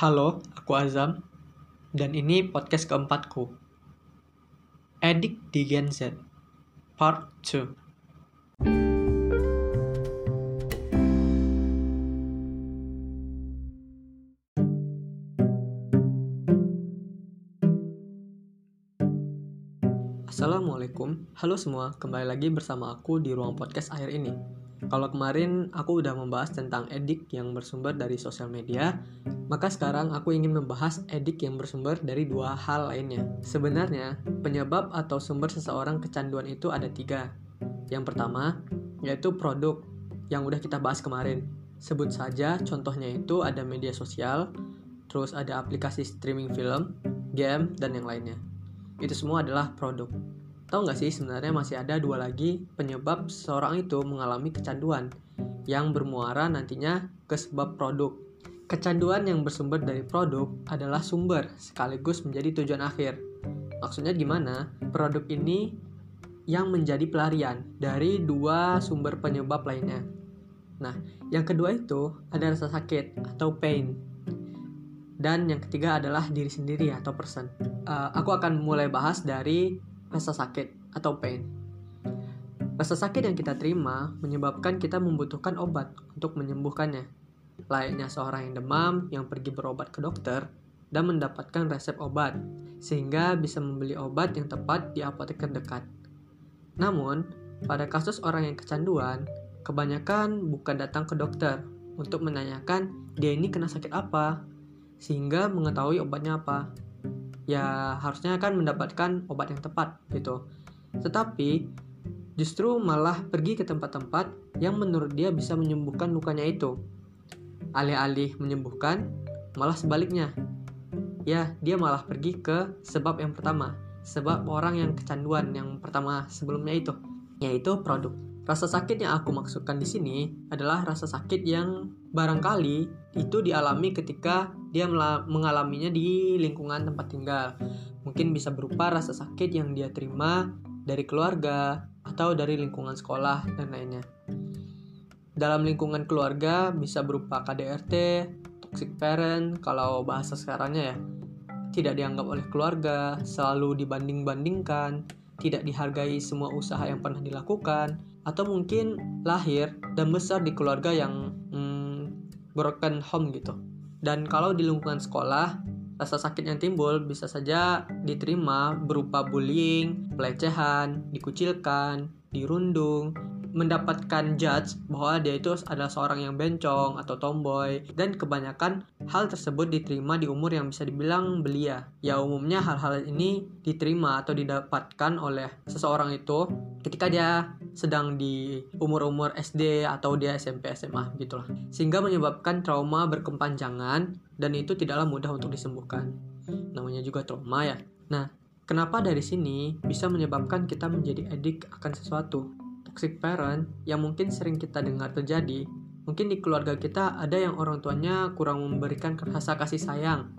Halo, aku Azam, dan ini podcast keempatku. Edik di Gen Z, Part 2. Assalamualaikum, halo semua, kembali lagi bersama aku di ruang podcast akhir ini. Kalau kemarin aku udah membahas tentang edik yang bersumber dari sosial media, maka sekarang aku ingin membahas edik yang bersumber dari dua hal lainnya. Sebenarnya, penyebab atau sumber seseorang kecanduan itu ada tiga. Yang pertama, yaitu produk yang udah kita bahas kemarin. Sebut saja contohnya itu ada media sosial, terus ada aplikasi streaming film, game, dan yang lainnya. Itu semua adalah produk. Tahu nggak sih sebenarnya masih ada dua lagi penyebab seseorang itu mengalami kecanduan yang bermuara nantinya ke sebab produk. Kecanduan yang bersumber dari produk adalah sumber sekaligus menjadi tujuan akhir. Maksudnya gimana? Produk ini yang menjadi pelarian dari dua sumber penyebab lainnya. Nah, yang kedua itu ada rasa sakit atau pain. Dan yang ketiga adalah diri sendiri atau person. Uh, aku akan mulai bahas dari rasa sakit atau pain. Rasa sakit yang kita terima menyebabkan kita membutuhkan obat untuk menyembuhkannya. Layaknya seorang yang demam yang pergi berobat ke dokter dan mendapatkan resep obat, sehingga bisa membeli obat yang tepat di apotek terdekat. Namun, pada kasus orang yang kecanduan, kebanyakan bukan datang ke dokter untuk menanyakan dia ini kena sakit apa, sehingga mengetahui obatnya apa ya harusnya kan mendapatkan obat yang tepat gitu. Tetapi justru malah pergi ke tempat-tempat yang menurut dia bisa menyembuhkan lukanya itu. Alih-alih menyembuhkan, malah sebaliknya. Ya, dia malah pergi ke sebab yang pertama, sebab orang yang kecanduan yang pertama sebelumnya itu, yaitu produk. Rasa sakit yang aku maksudkan di sini adalah rasa sakit yang barangkali itu dialami ketika dia mengalaminya di lingkungan tempat tinggal. Mungkin bisa berupa rasa sakit yang dia terima dari keluarga atau dari lingkungan sekolah dan lainnya. Dalam lingkungan keluarga bisa berupa KDRT, toxic parent kalau bahasa sekarangnya ya. Tidak dianggap oleh keluarga, selalu dibanding-bandingkan, tidak dihargai semua usaha yang pernah dilakukan, atau mungkin lahir dan besar di keluarga yang hmm, broken home gitu. Dan kalau di lingkungan sekolah, rasa sakit yang timbul bisa saja diterima berupa bullying, pelecehan, dikucilkan, dirundung, mendapatkan judge bahwa dia itu adalah seorang yang bencong atau tomboy dan kebanyakan hal tersebut diterima di umur yang bisa dibilang belia. Ya umumnya hal-hal ini diterima atau didapatkan oleh seseorang itu ketika dia sedang di umur-umur SD atau dia SMP SMA gitulah. Sehingga menyebabkan trauma berkepanjangan dan itu tidaklah mudah untuk disembuhkan. Namanya juga trauma ya. Nah, kenapa dari sini bisa menyebabkan kita menjadi edik akan sesuatu? Toxic parent yang mungkin sering kita dengar terjadi, mungkin di keluarga kita ada yang orang tuanya kurang memberikan rasa kasih sayang,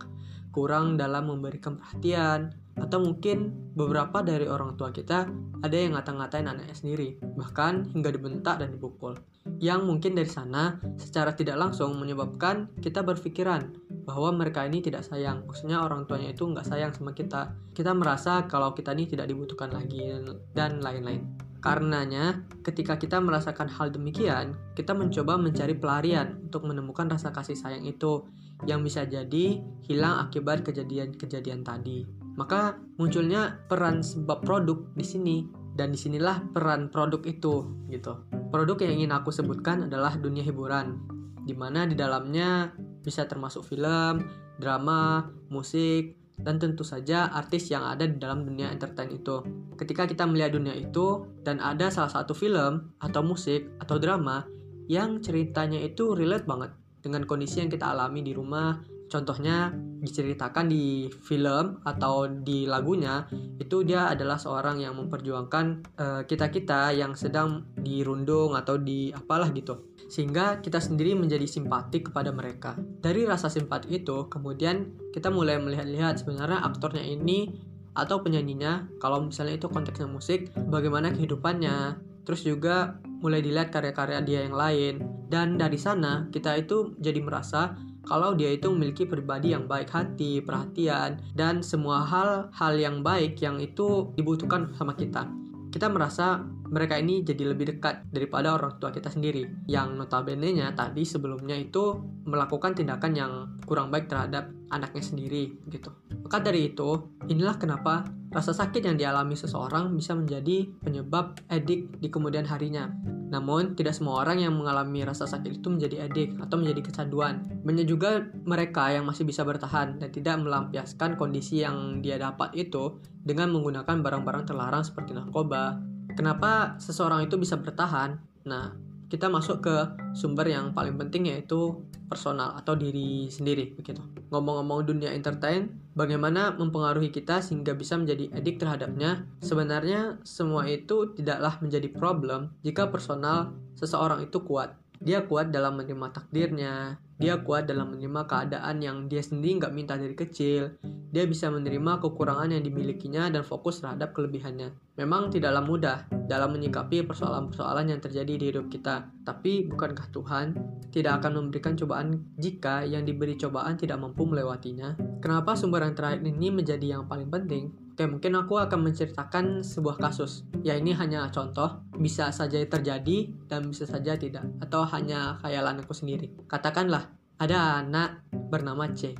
kurang dalam memberikan perhatian, atau mungkin beberapa dari orang tua kita ada yang ngata-ngatain anaknya sendiri, bahkan hingga dibentak dan dipukul. Yang mungkin dari sana secara tidak langsung menyebabkan kita berpikiran bahwa mereka ini tidak sayang. Maksudnya orang tuanya itu nggak sayang sama kita. Kita merasa kalau kita ini tidak dibutuhkan lagi dan lain-lain. Karenanya, ketika kita merasakan hal demikian, kita mencoba mencari pelarian untuk menemukan rasa kasih sayang itu yang bisa jadi hilang akibat kejadian-kejadian tadi. Maka munculnya peran sebab produk di sini dan di sinilah peran produk itu gitu. Produk yang ingin aku sebutkan adalah dunia hiburan, di mana di dalamnya bisa termasuk film, drama, musik, dan tentu saja artis yang ada di dalam dunia entertain itu. Ketika kita melihat dunia itu dan ada salah satu film atau musik atau drama yang ceritanya itu relate banget dengan kondisi yang kita alami di rumah. Contohnya diceritakan di film atau di lagunya itu dia adalah seorang yang memperjuangkan uh, kita-kita yang sedang dirundung atau di apalah gitu. Sehingga kita sendiri menjadi simpati kepada mereka. Dari rasa simpati itu, kemudian kita mulai melihat-lihat sebenarnya aktornya ini atau penyanyinya, kalau misalnya itu konteksnya musik, bagaimana kehidupannya, terus juga mulai dilihat karya-karya dia yang lain, dan dari sana kita itu jadi merasa kalau dia itu memiliki pribadi yang baik hati, perhatian, dan semua hal-hal yang baik yang itu dibutuhkan sama kita. Kita merasa mereka ini jadi lebih dekat daripada orang tua kita sendiri yang notabene-nya tadi sebelumnya itu melakukan tindakan yang kurang baik terhadap anaknya sendiri gitu. Maka dari itu, inilah kenapa rasa sakit yang dialami seseorang bisa menjadi penyebab edik di kemudian harinya. Namun, tidak semua orang yang mengalami rasa sakit itu menjadi edik atau menjadi kecanduan. Banyak juga mereka yang masih bisa bertahan dan tidak melampiaskan kondisi yang dia dapat itu dengan menggunakan barang-barang terlarang seperti narkoba. Kenapa seseorang itu bisa bertahan? Nah, kita masuk ke sumber yang paling penting yaitu personal atau diri sendiri begitu. Ngomong-ngomong dunia entertain, bagaimana mempengaruhi kita sehingga bisa menjadi edik terhadapnya? Sebenarnya semua itu tidaklah menjadi problem jika personal seseorang itu kuat. Dia kuat dalam menerima takdirnya, dia kuat dalam menerima keadaan yang dia sendiri nggak minta dari kecil. Dia bisa menerima kekurangan yang dimilikinya dan fokus terhadap kelebihannya. Memang tidaklah mudah dalam menyikapi persoalan-persoalan yang terjadi di hidup kita. Tapi bukankah Tuhan tidak akan memberikan cobaan jika yang diberi cobaan tidak mampu melewatinya? Kenapa sumber yang terakhir ini menjadi yang paling penting? Oke, mungkin aku akan menceritakan sebuah kasus. Ya, ini hanya contoh, bisa saja terjadi dan bisa saja tidak, atau hanya khayalan aku sendiri. Katakanlah, ada anak bernama C.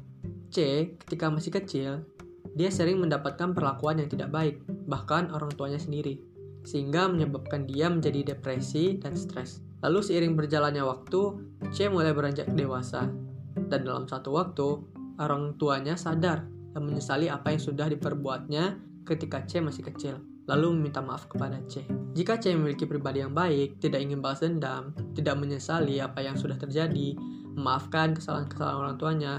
C, ketika masih kecil, dia sering mendapatkan perlakuan yang tidak baik, bahkan orang tuanya sendiri, sehingga menyebabkan dia menjadi depresi dan stres. Lalu seiring berjalannya waktu, C mulai beranjak dewasa, dan dalam satu waktu, orang tuanya sadar dan menyesali apa yang sudah diperbuatnya ketika C masih kecil, lalu meminta maaf kepada C. Jika C memiliki pribadi yang baik, tidak ingin balas dendam, tidak menyesali apa yang sudah terjadi, memaafkan kesalahan-kesalahan orang tuanya,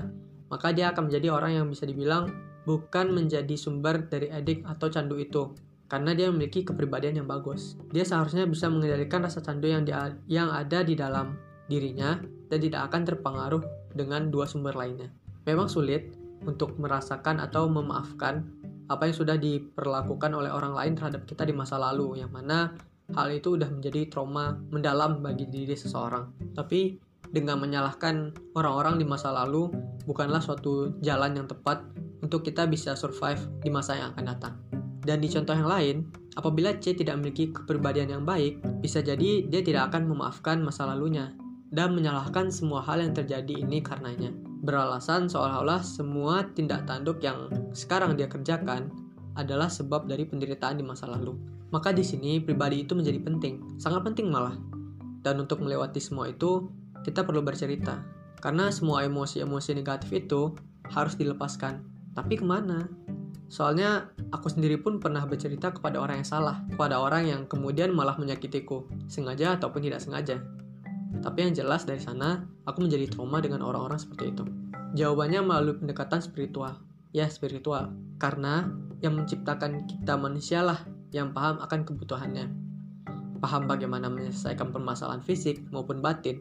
maka dia akan menjadi orang yang bisa dibilang bukan menjadi sumber dari edik atau candu itu, karena dia memiliki kepribadian yang bagus. Dia seharusnya bisa mengendalikan rasa candu yang, dia, yang ada di dalam dirinya dan tidak akan terpengaruh dengan dua sumber lainnya. Memang sulit, untuk merasakan atau memaafkan apa yang sudah diperlakukan oleh orang lain terhadap kita di masa lalu yang mana hal itu sudah menjadi trauma mendalam bagi diri seseorang. Tapi dengan menyalahkan orang-orang di masa lalu bukanlah suatu jalan yang tepat untuk kita bisa survive di masa yang akan datang. Dan di contoh yang lain, apabila C tidak memiliki kepribadian yang baik, bisa jadi dia tidak akan memaafkan masa lalunya dan menyalahkan semua hal yang terjadi ini karenanya beralasan seolah-olah semua tindak tanduk yang sekarang dia kerjakan adalah sebab dari penderitaan di masa lalu. Maka di sini pribadi itu menjadi penting, sangat penting malah. Dan untuk melewati semua itu, kita perlu bercerita. Karena semua emosi-emosi negatif itu harus dilepaskan. Tapi ke mana? Soalnya aku sendiri pun pernah bercerita kepada orang yang salah, kepada orang yang kemudian malah menyakitiku, sengaja ataupun tidak sengaja. Tapi yang jelas dari sana, aku menjadi trauma dengan orang-orang seperti itu. Jawabannya melalui pendekatan spiritual. Ya, spiritual. Karena yang menciptakan kita manusia lah yang paham akan kebutuhannya. Paham bagaimana menyelesaikan permasalahan fisik maupun batin.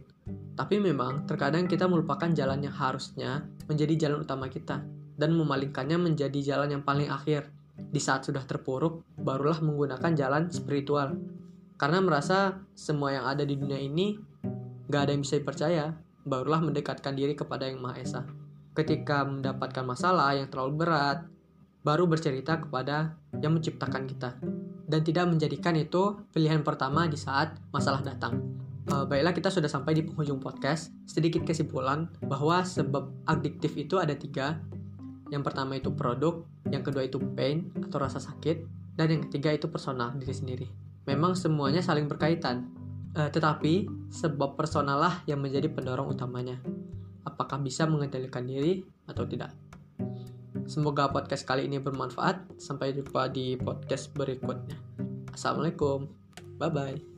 Tapi memang terkadang kita melupakan jalan yang harusnya menjadi jalan utama kita dan memalingkannya menjadi jalan yang paling akhir. Di saat sudah terpuruk, barulah menggunakan jalan spiritual. Karena merasa semua yang ada di dunia ini Gak ada yang bisa dipercaya, barulah mendekatkan diri kepada Yang Maha Esa. Ketika mendapatkan masalah yang terlalu berat, baru bercerita kepada yang menciptakan kita. Dan tidak menjadikan itu pilihan pertama di saat masalah datang. Uh, baiklah kita sudah sampai di penghujung podcast. Sedikit kesimpulan bahwa sebab adiktif itu ada tiga. Yang pertama itu produk, yang kedua itu pain atau rasa sakit, dan yang ketiga itu personal diri sendiri. Memang semuanya saling berkaitan, Uh, tetapi sebab personal lah yang menjadi pendorong utamanya. Apakah bisa mengendalikan diri atau tidak? Semoga podcast kali ini bermanfaat. Sampai jumpa di podcast berikutnya. Assalamualaikum. Bye bye.